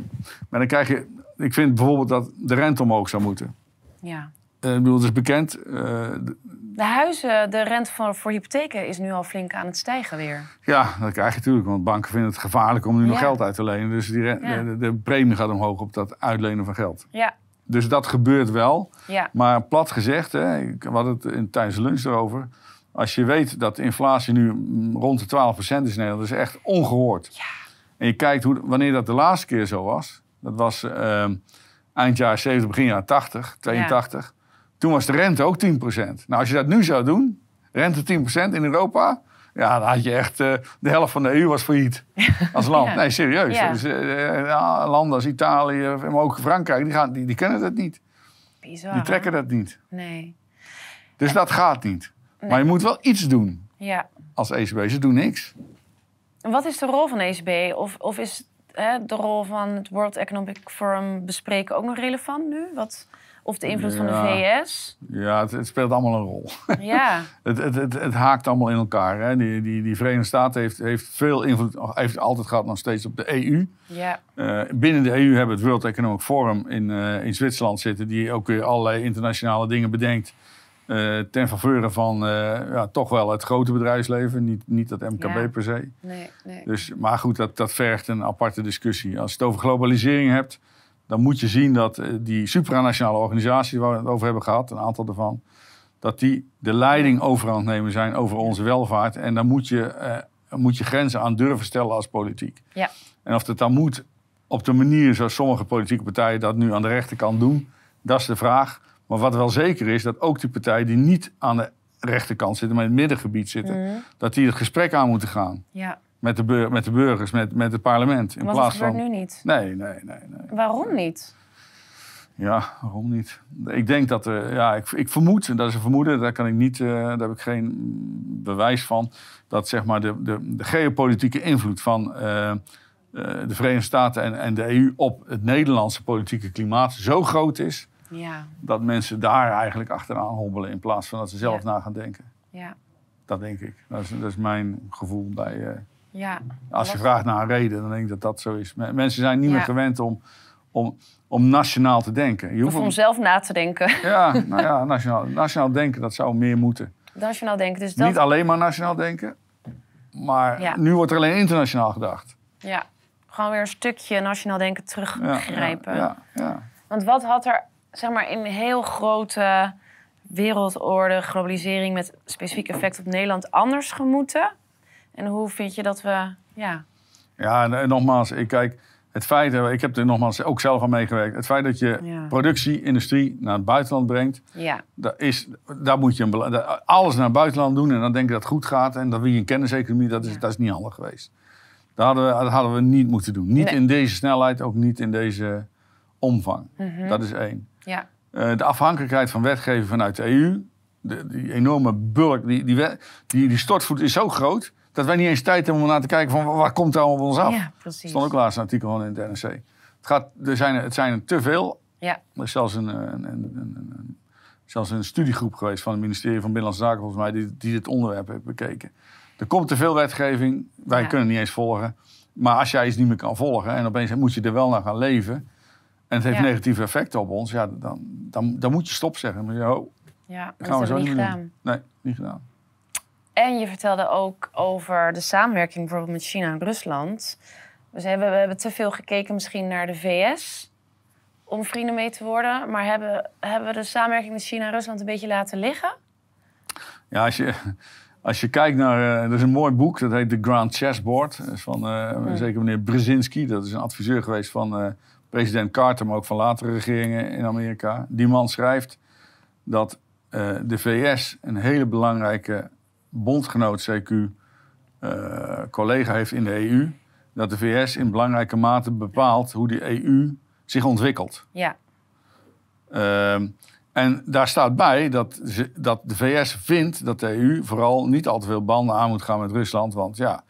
maar dan krijg je. Ik vind bijvoorbeeld dat de rente omhoog zou moeten. Ja. Eh, ik bedoel, het is bekend. eh, de- De huizen, de rente voor, voor hypotheken is nu al flink aan het stijgen weer. Ja, dat krijg je natuurlijk. Want banken vinden het gevaarlijk om nu nog geld uit te lenen. Dus die, Ja. de, de premie gaat omhoog op dat uitlenen van geld. Ja, Dus dat gebeurt wel. ja, Maar plat gezegd, hè, ik had het in, tijdens de lunch erover. Als je weet dat de inflatie nu rond de 12% is in Nederland, dat is echt ongehoord. Ja. En je kijkt hoe, wanneer dat de laatste keer zo was. Dat was ehm, eind jaren 70, begin jaren 80, 82. Toen was de rente ook 10%. Nou, als je dat nu zou doen, rente 10% in Europa... Ja, dan had je echt... eh, de helft van de EU was failliet als land. Ja. Nee, serieus. Ja. Dus, eh, ja, landen als Italië, maar ook Frankrijk, die, gaan, die, die kennen dat niet. Bizar. Die hè? trekken dat niet. Nee. Dus dat gaat niet. Maar je moet wel iets doen Ja. als ECB. Ze doen niks. Wat is de rol van de ECB? Of, of is hè, de rol van het World Economic Forum bespreken ook nog relevant nu? Wat, of de invloed van de. VS? Ja, het, het speelt allemaal een rol. Ja, Het, het, het, het haakt allemaal in elkaar. Hè. Die, die, die Verenigde Staten heeft, heeft veel invloed, heeft altijd gehad nog steeds op de EU. ja, Eh, binnen de EU hebben we het World Economic Forum in, eh, in Zwitserland zitten, die ook weer allerlei internationale dingen bedenkt. Eh, ten faveur van eh, ja, toch wel het grote bedrijfsleven, niet, niet het MKB Ja. per se. nee, nee. Dus, maar goed, dat, dat vergt een aparte discussie. Als je het over globalisering hebt, dan moet je zien dat eh, die supranationale organisaties waar we het over hebben gehad, een aantal daarvan, dat die de leiding over aan het nemen zijn over onze welvaart. En dan moet je, eh, moet je grenzen aan durven stellen als politiek. Ja. En of dat dan moet op de manier zoals sommige politieke partijen dat nu aan de rechterkant doen, dat is de vraag. Maar wat wel zeker is, dat ook die partijen die niet aan de rechterkant zitten, maar in het middengebied zitten, Mhm. dat die het gesprek aan moeten gaan Ja, met de, bur- met de burgers, met, met het parlement. In want dat plaats gebeurt van. nu niet. Nee, nee, nee, nee. Waarom niet? Ja, waarom niet? Ik denk dat, eh, ja, ik, ik vermoed, en dat is een vermoeden, daar kan ik niet, eh, daar heb ik geen bewijs van, dat zeg maar de, de, de geopolitieke invloed van eh, de Verenigde Staten en, en de EU op het Nederlandse politieke klimaat zo groot is, Ja, dat mensen daar eigenlijk achteraan hobbelen in plaats van dat ze zelf Ja. na gaan denken. ja, Dat denk ik. Dat is, dat is mijn gevoel bij. eh, ja. Als je vraagt naar een reden, dan denk ik dat dat zo is. Me- Mensen zijn niet meer gewend om, om, om nationaal te denken. Je Of hoeft om zelf na te denken. ja, nou ja, nationaal, nationaal denken, dat zou meer moeten. Nationaal denken. Dus dat, Niet alleen maar nationaal denken, maar nu wordt er alleen internationaal gedacht. ja, gewoon weer een stukje nationaal denken teruggrijpen. Ja. Want wat had er, zeg maar, in een heel grote wereldorde, globalisering met specifiek effect op Nederland anders gemoeten? En hoe vind je dat we, ja, Ja, en, en nogmaals, ik kijk, het feit, eh, ik heb er nogmaals ook zelf aan meegewerkt. Het feit dat je Ja. productie, industrie naar het buitenland brengt, ja, dat is, daar moet je een, alles naar het buitenland doen en dan denk je dat het goed gaat. En dan wil je een kenniseconomie, dat is, Ja. dat is niet handig geweest. Dat hadden, we, dat hadden we niet moeten doen. Niet Nee. in deze snelheid, ook niet in deze omvang. Mhm. Dat is één. Ja, Eh, de afhankelijkheid van wetgeving vanuit de EU, de, die enorme bulk, die, die, die, die stortvoet is zo groot... dat wij niet eens tijd hebben om naar te kijken van waar komt er allemaal op ons af. ja, Er precies. stond ook laatst een artikel van in het NRC. Het, gaat, er zijn, er- het zijn er te veel. Ja, Er is zelfs een, een, een, een, een- zelfs een studiegroep geweest van het ministerie van Binnenlandse Zaken, volgens mij, die, die dit onderwerp heeft bekeken. Er komt te veel wetgeving, wij Ja. kunnen niet eens volgen. Maar als jij iets niet meer kan volgen en opeens moet je er wel naar gaan leven. En het heeft Ja. negatieve effecten op ons, ja, dan, dan, dan moet je stop zeggen. Maar ja, oh, ja, dat gaan we zo niet gedaan. doen. Nee, niet gedaan. En je vertelde ook over de samenwerking bijvoorbeeld met China en Rusland. Dus hebben, we hebben te veel gekeken misschien naar de VS om vrienden mee te worden. Maar hebben, hebben we de samenwerking met China en Rusland een beetje laten liggen? Ja, als je, als je kijkt naar... eh, er is een mooi boek, dat heet The Grand Chessboard. Dat is van eh, Hmm. zeker meneer Brzezinski. Dat is een adviseur geweest van eh, president Carter... maar ook van latere regeringen in Amerika. Die man schrijft dat eh, de VS een hele belangrijke bondgenoot, CQ... eh, collega heeft in de EU. Dat de VS in belangrijke mate bepaalt hoe de EU zich ontwikkelt. Ja, Ehm, en daar staat bij dat, dat de VS vindt dat de EU vooral niet al te veel banden aan moet gaan met Rusland. Want ja,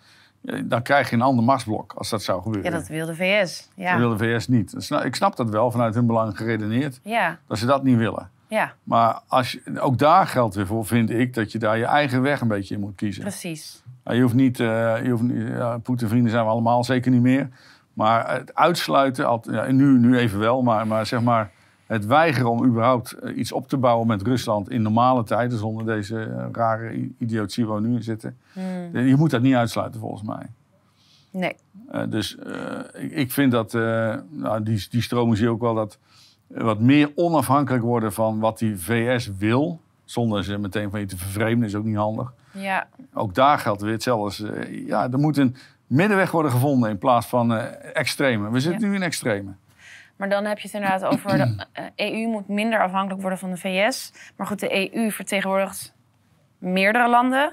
dan krijg je een ander machtsblok als dat zou gebeuren. ja dat wil de VS. Dat Ja, wil de VS niet. Dat snap- Ik snap dat wel vanuit hun belang geredeneerd, ja, dat ze dat niet willen. ja Maar als je, ook daar geldt weer voor, vind ik, dat je daar je eigen weg een beetje in moet kiezen. precies. Nou, Je hoeft niet, eh, je hoeft niet ja, Poetin-vrienden zijn we allemaal, zeker niet meer. Maar het uitsluiten, al- ja, nu, nu even wel, maar, maar zeg maar het weigeren om überhaupt eh, iets op te bouwen met Rusland in normale tijden, zonder deze eh, rare idiotie waar we nu in zitten. Hmm. Je moet dat niet uitsluiten volgens mij. Nee, Eh, dus eh, ik, ik vind dat, eh, nou, die, die stromen zie je ook wel dat eh, wat meer onafhankelijk worden van wat die VS wil, zonder ze meteen van je te vervreemden, is ook niet handig. ja, Ook daar geldt weer hetzelfde. eh, ja, er moet een middenweg worden gevonden in plaats van eh extreme. We zitten nu in extreme. Maar dan heb je het inderdaad over de eh, EU moet minder afhankelijk worden van de VS. Maar goed, de EU vertegenwoordigt meerdere landen.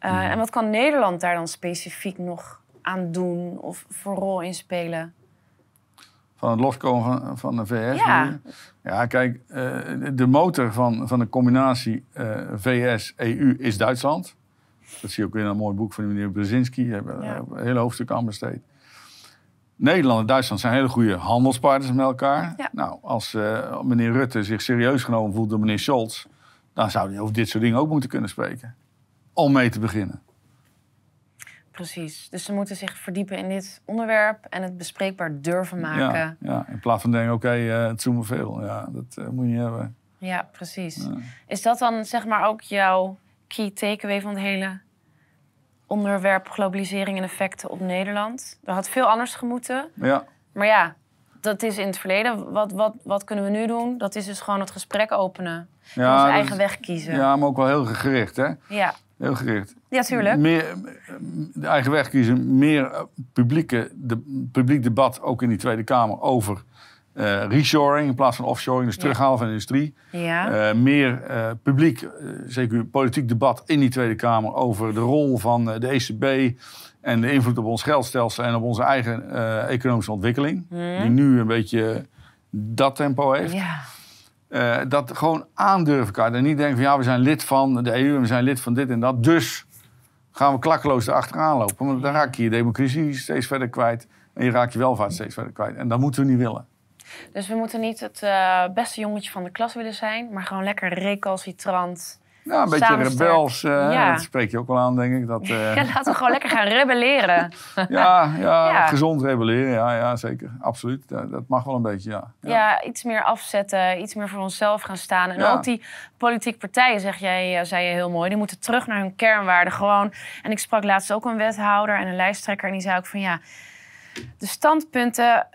Uh, En wat kan Nederland daar dan specifiek nog aan doen of voor rol in spelen? Van het loskomen van, van de VS? Ja. Ja, kijk, uh, de motor van, van de combinatie uh, VS-EU is Duitsland. Dat zie je ook in een mooi boek van meneer Brzezinski. Daar hebben Ja. een hele hoofdstuk aan besteed. Nederland en Duitsland zijn hele goede handelspartners met elkaar. Ja. Nou, als eh, meneer Rutte zich serieus genomen voelt door meneer Scholz... dan zou hij over dit soort dingen ook moeten kunnen spreken. Om mee te beginnen. Precies. Dus ze moeten zich verdiepen in dit onderwerp en het bespreekbaar durven maken. Ja, Ja, in plaats van denken, oké, eh, het me veel. Ja, dat eh, moet je niet hebben. precies. Ja. Is dat dan zeg maar ook jouw key takeaway van het hele onderwerp globalisering en effecten op Nederland? Er had veel anders gemoeten. Ja, Maar ja, dat is in het verleden. Wat, wat, wat kunnen we nu doen? Dat is dus gewoon het gesprek openen. en ja, onze eigen is- weg kiezen. ja, maar ook wel heel gericht, hè? ja. Heel gericht. Ja, tuurlijk. Meer, de eigen weg kiezen, meer eh, publieke, de, publiek debat, ook in die Tweede Kamer, over eh, reshoring in plaats van offshoring, dus Ja. terughalen van de industrie. Ja. Eh, meer eh, publiek, zeker politiek debat in die Tweede Kamer over de rol van de ECB en de invloed op ons geldstelsel en op onze eigen economische ontwikkeling, die nu een beetje dat tempo heeft. ja. Dat gewoon aandurven elkaar. En niet denken van ja, we zijn lid van de EU en we zijn lid van dit en dat. Dus gaan we klakkeloos erachteraan lopen. Want dan raak je je democratie steeds verder kwijt. En je raakt je welvaart steeds verder kwijt. En dat moeten we niet willen. Dus we moeten niet het eh, beste jongetje van de klas willen zijn, maar gewoon lekker recalcitrant. Ja, een beetje rebels. eh, Ja. Dat spreek je ook wel aan, denk ik. Dat, eh, Ja, laten we gewoon lekker gaan rebelleren. ja, ja, Ja. gezond rebelleren. Ja, ja, zeker. Absoluut. Dat, dat mag wel een beetje, ja. Ja. iets meer afzetten, iets meer voor onszelf gaan staan. En ook die politieke partijen, zeg jij, zei je heel mooi, die moeten terug naar hun kernwaarden. Gewoon. En ik sprak laatst ook een wethouder en een lijsttrekker en die zei ook van ja, de standpunten,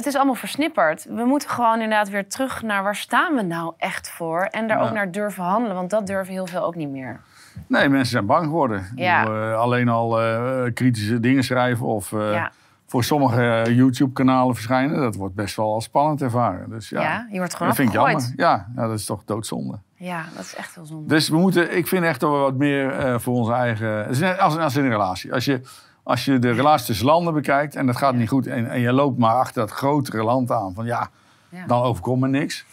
het is allemaal versnipperd. We moeten gewoon inderdaad weer terug naar waar staan we nou echt voor en daar Ja. ook naar durven handelen, want dat durven heel veel ook niet meer. Nee, mensen zijn bang geworden. Ik Ja. bedoel, eh, alleen al eh, kritische dingen schrijven of eh, Ja. voor sommige YouTube-kanalen verschijnen. Dat wordt best wel als spannend ervaren. Dus ja, Ja, je wordt gewoon dat vind ik jammer. Ja, dat is toch doodzonde. Ja, dat is echt heel zonde. Dus we moeten, ik vind echt dat we wat meer voor onze eigen... Als, als in een relatie. Als je, als je de relatie tussen landen bekijkt en dat gaat niet goed... En, en je loopt maar achter dat grotere land aan van ja, dan overkomt me niks.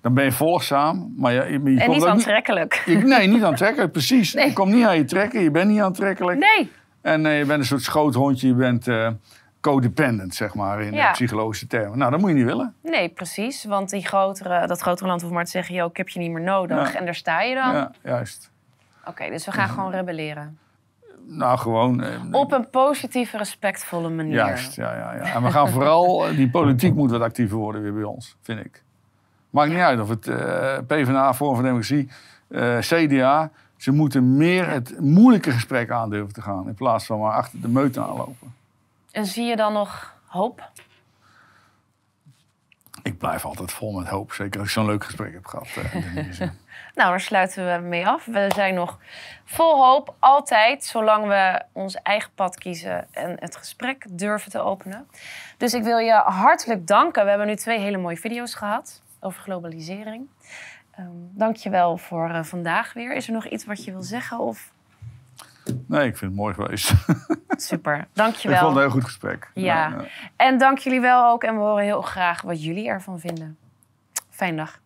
Dan ben je volgzaam, maar je, je, je en niet aantrekkelijk. je- nee, niet aantrekkelijk, precies. Nee. Je komt niet aan je trekken, je bent niet aantrekkelijk. Nee, En eh, je bent een soort schoothondje, je bent eh, codependent, zeg maar, in Ja. de psychologische termen. Nou, dat moet je niet willen. nee, precies. Want die grotere, dat grotere land hoeft maar te zeggen... Ik heb je niet meer nodig. Ja. En daar sta je dan. Ja, juist. Oké, dus we gaan gewoon rebelleren. Nou, gewoon... eh, Op een positieve, respectvolle manier. Juist, ja, ja, ja. En we gaan vooral, eh, die politiek moet wat actiever worden weer bij ons, vind ik. Maakt niet uit of het eh, PvdA, Vorm van Democratie, eh, CDA. Ze moeten meer het moeilijke gesprek aandurven te gaan. In plaats van maar achter de meute aanlopen. En zie je dan nog hoop? Ik blijf altijd vol met hoop. Zeker als ik zo'n leuk gesprek heb gehad. Nou, daar sluiten we mee af. We zijn nog vol hoop, altijd, zolang we ons eigen pad kiezen en het gesprek durven te openen. Dus ik wil je hartelijk danken. We hebben nu twee hele mooie video's gehad over globalisering. Ehm Dank je wel voor eh, vandaag weer. Is er nog iets wat je wil zeggen? Of... nee, ik vind het mooi geweest. Super, dank je ik vond het een heel goed gesprek. Ja. Nou, En dank jullie wel ook. En we horen heel graag wat jullie ervan vinden. Fijne dag.